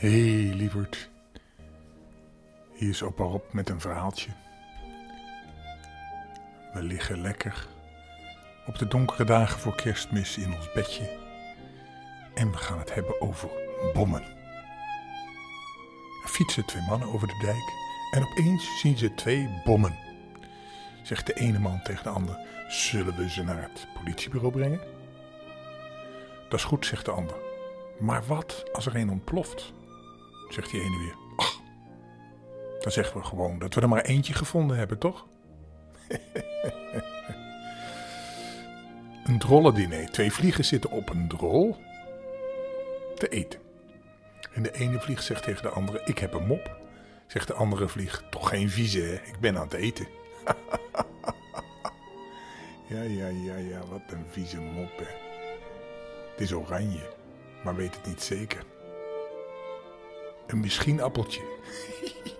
Hey lieverd, hier is opa Rob met een verhaaltje. We liggen lekker op de donkere dagen voor kerstmis in ons bedje. En we gaan het hebben over bommen. Er fietsen twee mannen over de dijk en opeens zien ze twee bommen. Zegt de ene man tegen de ander, zullen we ze naar het politiebureau brengen? Dat is goed, zegt de ander. Maar wat als er een ontploft? Zegt die ene weer. Dan zeggen we gewoon dat we er maar eentje gevonden hebben, toch? een drollendiner. Twee vliegen zitten op een drol te eten. En de ene vlieg zegt tegen de andere, ik heb een mop. Zegt de andere vlieg, toch geen vieze hè, ik ben aan het eten. ja, ja, ja, ja, wat een vieze mop hè. Het is oranje, maar weet het niet zeker. Een misschien appeltje.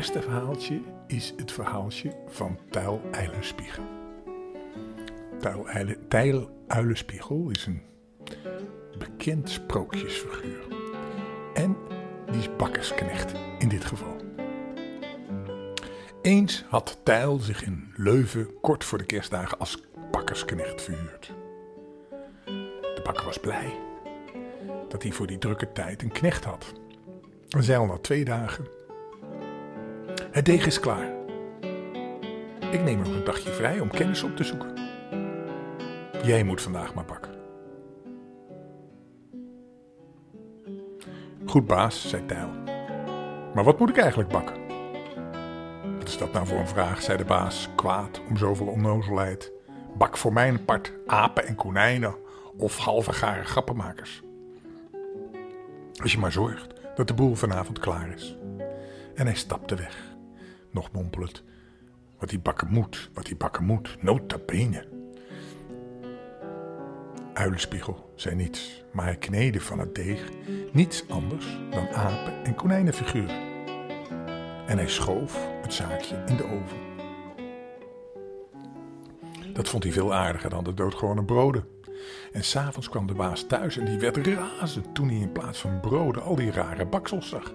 eerste verhaaltje is het verhaaltje van Tuil Eilenspiegel. Tuil Uilenspiegel is een bekend sprookjesfiguur. En die is bakkersknecht in dit geval. Eens had Tijl zich in Leuven kort voor de kerstdagen als bakkersknecht verhuurd. De bakker was blij dat hij voor die drukke tijd een knecht had. En zei al na twee dagen: Het deeg is klaar. Ik neem nog een dagje vrij om kennis op te zoeken. Jij moet vandaag maar bakken. Goed, baas, zei Tijl. Maar wat moet ik eigenlijk bakken? Wat is dat nou voor een vraag, zei de baas, kwaad om zoveel onnozelheid. Bak voor mijn part apen en konijnen of halve gare grappenmakers. Als je maar zorgt dat de boel vanavond klaar is. En hij stapte weg, nog mompelend. Wat hij bakken moet, wat hij bakken moet, nota bene. Uilenspiegel zei niets, maar hij kneedde van het deeg niets anders dan apen- en konijnenfiguren. En hij schoof het zaakje in de oven. Dat vond hij veel aardiger dan de doodgewone broden. En s'avonds kwam de baas thuis en die werd razend toen hij in plaats van broden al die rare baksels zag.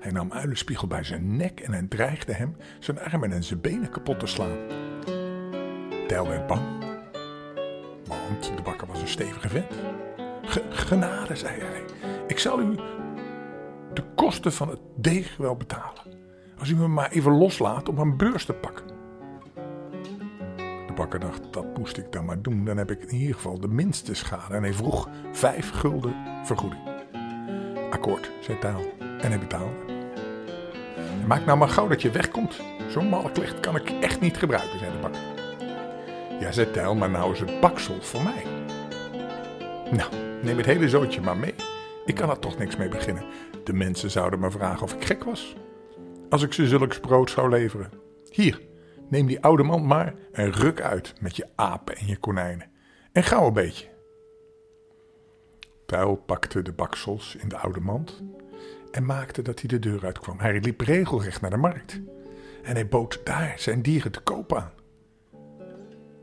Hij nam Uilenspiegel bij zijn nek en hij dreigde hem zijn armen en zijn benen kapot te slaan. Tijl werd bang, want de bakker was een stevige vent. Ge- genade, zei hij, ik zal u de kosten van het deeg wel betalen. Als u me maar even loslaat om een beurs te pakken. Bakker dacht, dat moest ik dan maar doen. Dan heb ik in ieder geval de minste schade. En hij vroeg vijf gulden vergoeding. Akkoord, zei Taal. En hij betaalde. Maak nou maar gauw dat je wegkomt. Zo'n malklicht kan ik echt niet gebruiken, zei de bakker. Ja, zei Tijl, maar nou is het baksel voor mij. Nou, neem het hele zootje maar mee. Ik kan er toch niks mee beginnen. De mensen zouden me vragen of ik gek was. Als ik ze zulks brood zou leveren. Hier, neem die oude man maar en ruk uit met je apen en je konijnen. En gauw een beetje. Tuil pakte de baksels in de oude mand en maakte dat hij de deur uitkwam. Hij liep regelrecht naar de markt en hij bood daar zijn dieren te koop aan.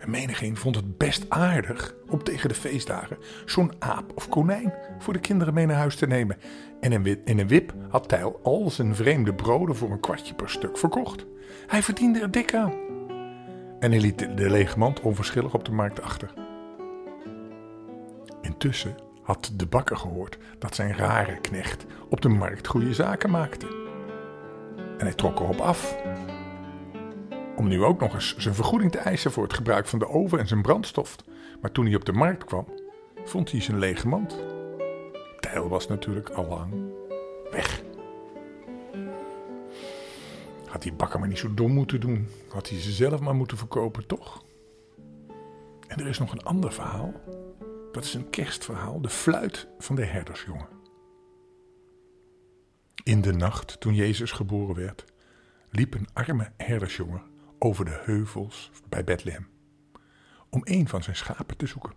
En menigeen vond het best aardig om tegen de feestdagen zo'n aap of konijn voor de kinderen mee naar huis te nemen. En in een wip had Tijl al zijn vreemde broden voor een kwartje per stuk verkocht. Hij verdiende er dik aan. En hij liet de, lege onverschillig op de markt achter. Intussen had de bakker gehoord dat zijn rare knecht op de markt goede zaken maakte. En hij trok erop af om nu ook nog eens zijn vergoeding te eisen voor het gebruik van de oven en zijn brandstof. Maar toen hij op de markt kwam, vond hij zijn lege mand. Tijl was natuurlijk al lang weg. Had die bakker maar niet zo dom moeten doen. Had hij ze zelf maar moeten verkopen, toch? En er is nog een ander verhaal. Dat is een kerstverhaal. De fluit van de herdersjongen. In de nacht, toen Jezus geboren werd, liep een arme herdersjongen over de heuvels bij Bethlehem om een van zijn schapen te zoeken.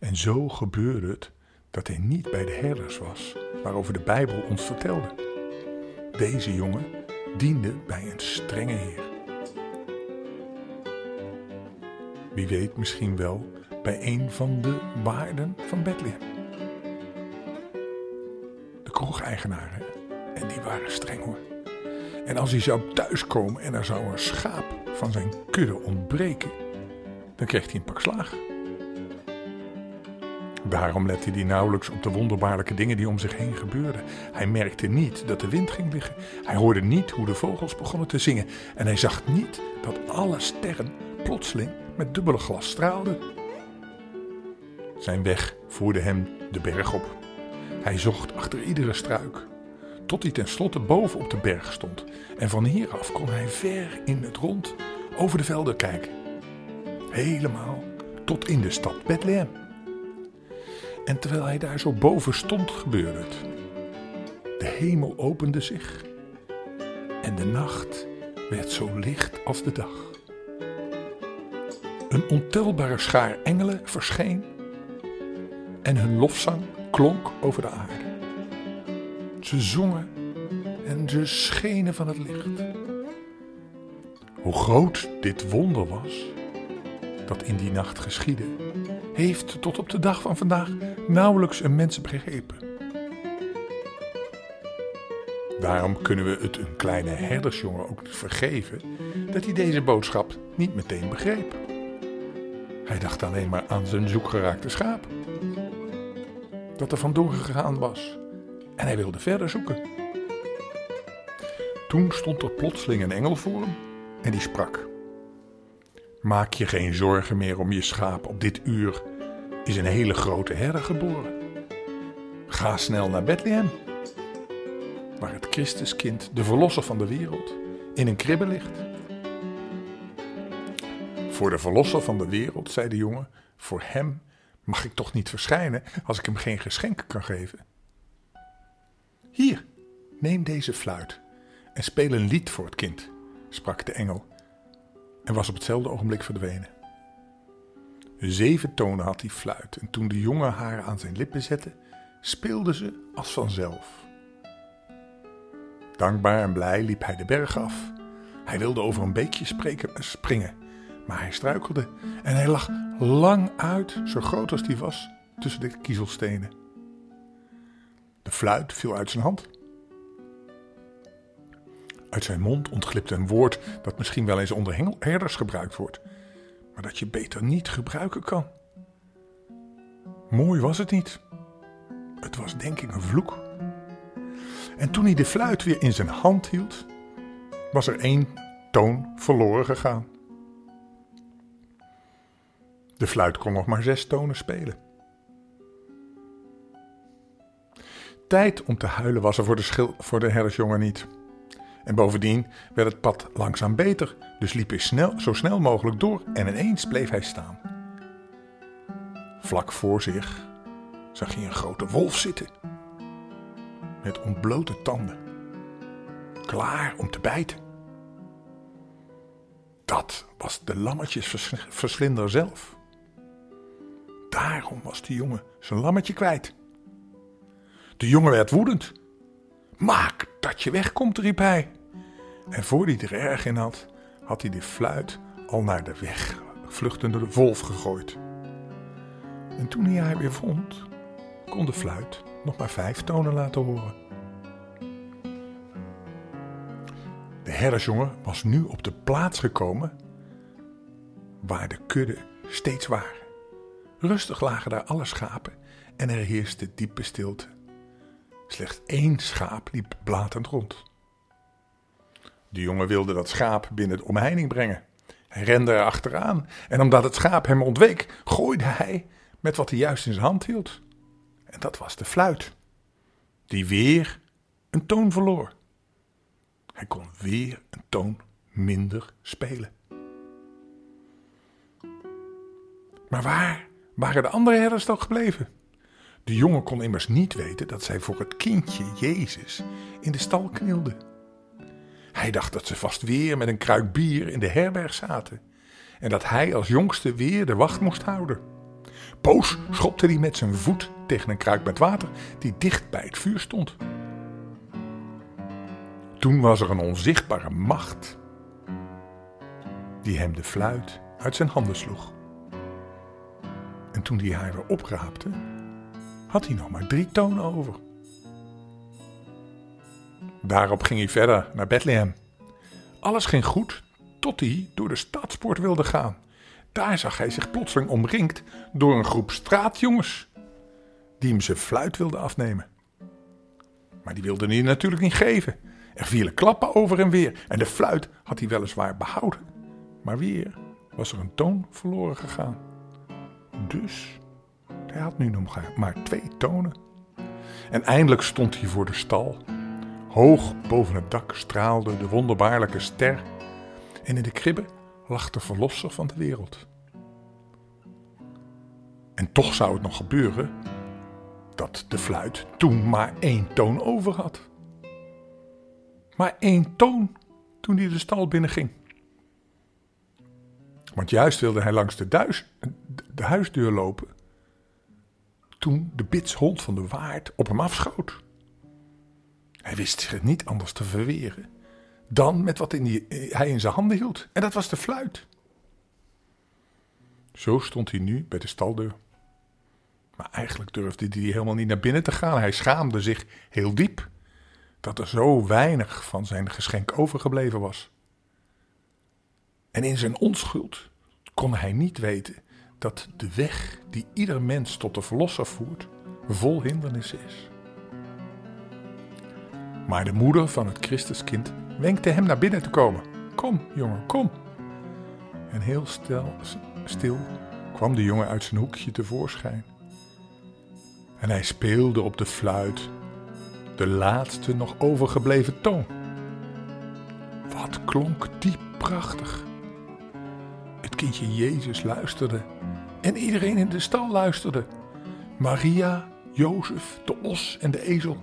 En zo gebeurde het dat hij niet bij de herders was waarover de Bijbel ons vertelde. Deze jongen diende bij een strenge heer. Wie weet misschien wel bij een van de waarden van Bethlehem. De kroegeigenaren, en die waren streng hoor. En als hij zou thuiskomen en er zou een schaap van zijn kudde ontbreken, dan kreeg hij een pak slaag. Daarom lette hij nauwelijks op de wonderbaarlijke dingen die om zich heen gebeurden. Hij merkte niet dat de wind ging liggen. Hij hoorde niet hoe de vogels begonnen te zingen. En hij zag niet dat alle sterren plotseling met dubbele glas straalden. Zijn weg voerde hem de berg op. Hij zocht achter iedere struik, tot hij tenslotte boven op de berg stond. En van hieraf kon hij ver in het rond over de velden kijken. Helemaal tot in de stad Bethlehem. En terwijl hij daar zo boven stond, gebeurde het. De hemel opende zich en de nacht werd zo licht als de dag. Een ontelbare schaar engelen verscheen en hun lofzang klonk over de aarde. Ze zongen en ze schenen van het licht. Hoe groot dit wonder was dat in die nacht geschiedde, heeft tot op de dag van vandaag nauwelijks een mens begrepen. Daarom kunnen we het een kleine herdersjongen ook niet vergeven dat hij deze boodschap niet meteen begreep. Hij dacht alleen maar aan zijn zoekgeraakte schaap. Dat er vandoor gegaan was en hij wilde verder zoeken. Toen stond er plotseling een engel voor hem en die sprak. Maak je geen zorgen meer om je schaap. Op dit uur is een hele grote herder geboren. Ga snel naar Bethlehem, waar het Christuskind, de verlosser van de wereld, in een kribbe ligt. Voor de verlosser van de wereld, zei de jongen, voor hem mag ik toch niet verschijnen als ik hem geen geschenk kan geven. Hier, neem deze fluit en speel een lied voor het kind, sprak de engel en was op hetzelfde ogenblik verdwenen. Zeven tonen had die fluit en toen de jongen haar aan zijn lippen zette, speelde ze als vanzelf. Dankbaar en blij liep hij de berg af. Hij wilde over een beekje spreken, springen, maar hij struikelde en hij lag lang uit, zo groot als die was, tussen de kiezelstenen. De fluit viel uit zijn hand. Uit zijn mond ontglipte een woord dat misschien wel eens onder herders gebruikt wordt, maar dat je beter niet gebruiken kan. Mooi was het niet. Het was denk ik een vloek. En toen hij de fluit weer in zijn hand hield, was er één toon verloren gegaan. De fluit kon nog maar zes tonen spelen. Tijd om te huilen was er voor de, voor de niet. En bovendien werd het pad langzaam beter, dus liep hij snel, zo snel mogelijk door en ineens bleef hij staan. Vlak voor zich zag hij een grote wolf zitten, met ontblote tanden, klaar om te bijten. Dat was de lammetjesverslinder zelf. Daarom was de jongen zijn lammetje kwijt. De jongen werd woedend. Maak dat je wegkomt, riep hij. En voor hij er erg in had, had hij de fluit al naar de weg vluchtende wolf gegooid. En toen hij haar weer vond, kon de fluit nog maar vijf tonen laten horen. De herdersjongen was nu op de plaats gekomen waar de kudde steeds waren. Rustig lagen daar alle schapen en er heerste diepe stilte. Slechts één schaap liep blatend rond. De jongen wilde dat schaap binnen de omheining brengen. Hij rende er achteraan en omdat het schaap hem ontweek, gooide hij met wat hij juist in zijn hand hield. En dat was de fluit, die weer een toon verloor. Hij kon weer een toon minder spelen. Maar waar waren de andere herders dan gebleven? De jongen kon immers niet weten dat zij voor het kindje Jezus in de stal knielden. Hij dacht dat ze vast weer met een kruik bier in de herberg zaten en dat hij als jongste weer de wacht moest houden. Boos schopte hij met zijn voet tegen een kruik met water die dicht bij het vuur stond. Toen was er een onzichtbare macht die hem de fluit uit zijn handen sloeg. En toen hij haar weer opraapte, had hij nog maar drie tonen over. Daarop ging hij verder naar Bethlehem. Alles ging goed tot hij door de stadspoort wilde gaan. Daar zag hij zich plotseling omringd door een groep straatjongens die hem zijn fluit wilden afnemen. Maar die wilden hij natuurlijk niet geven. Er vielen klappen over en weer en de fluit had hij weliswaar behouden. Maar weer was er een toon verloren gegaan. Dus hij had nu nog maar twee tonen. En eindelijk stond hij voor de stal. Hoog boven het dak straalde de wonderbaarlijke ster. En in de kribbe lag de verlosser van de wereld. En toch zou het nog gebeuren dat de fluit toen maar één toon over had. Maar één toon toen hij de stal binnenging. Want juist wilde hij langs de, de huisdeur lopen. Toen de bitshond van de waard op hem afschoot. Hij wist zich niet anders te verweren dan met wat in die, hij in zijn handen hield. En dat was de fluit. Zo stond hij nu bij de staldeur. Maar eigenlijk durfde hij helemaal niet naar binnen te gaan. Hij schaamde zich heel diep dat er zo weinig van zijn geschenk overgebleven was. En in zijn onschuld kon hij niet weten dat de weg die ieder mens tot de verlosser voert, vol hindernissen is. Maar de moeder van het Christuskind wenkte hem naar binnen te komen. Kom, jongen, kom. En heel stil, stil kwam de jongen uit zijn hoekje tevoorschijn. En hij speelde op de fluit de laatste nog overgebleven toon. Wat klonk die prachtig! Het kindje Jezus luisterde en iedereen in de stal luisterde. Maria, Jozef, de os en de ezel.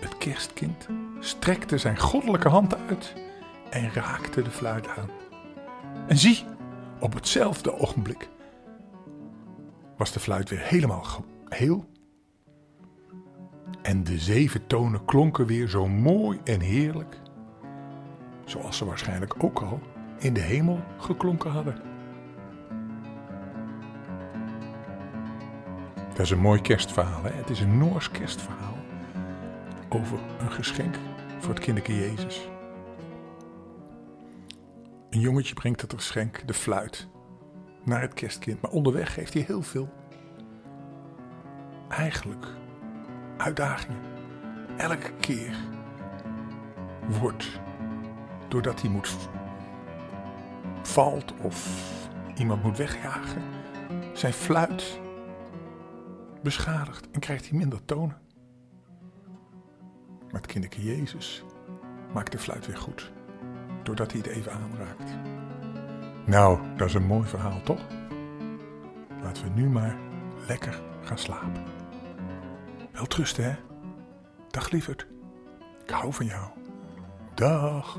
Het kerstkind strekte zijn goddelijke hand uit en raakte de fluit aan. En zie, op hetzelfde ogenblik was de fluit weer helemaal heel. En de zeven tonen klonken weer zo mooi en heerlijk, zoals ze waarschijnlijk ook al in de hemel geklonken hadden. Dat is een mooi kerstverhaal. Hè? Het is een Noors kerstverhaal over een geschenk voor het kinderke Jezus. Een jongetje brengt het geschenk, de fluit, naar het kerstkind. Maar onderweg heeft hij heel veel, eigenlijk, uitdagingen. Elke keer wordt, doordat hij moet valt of iemand moet wegjagen, zijn fluit beschadigd en krijgt hij minder tonen. Maar het kinderke Jezus maakt de fluit weer goed, doordat hij het even aanraakt. Nou, dat is een mooi verhaal, toch? Laten we nu maar lekker gaan slapen. Wel trusten, hè? Dag lieverd. Ik hou van jou. Dag.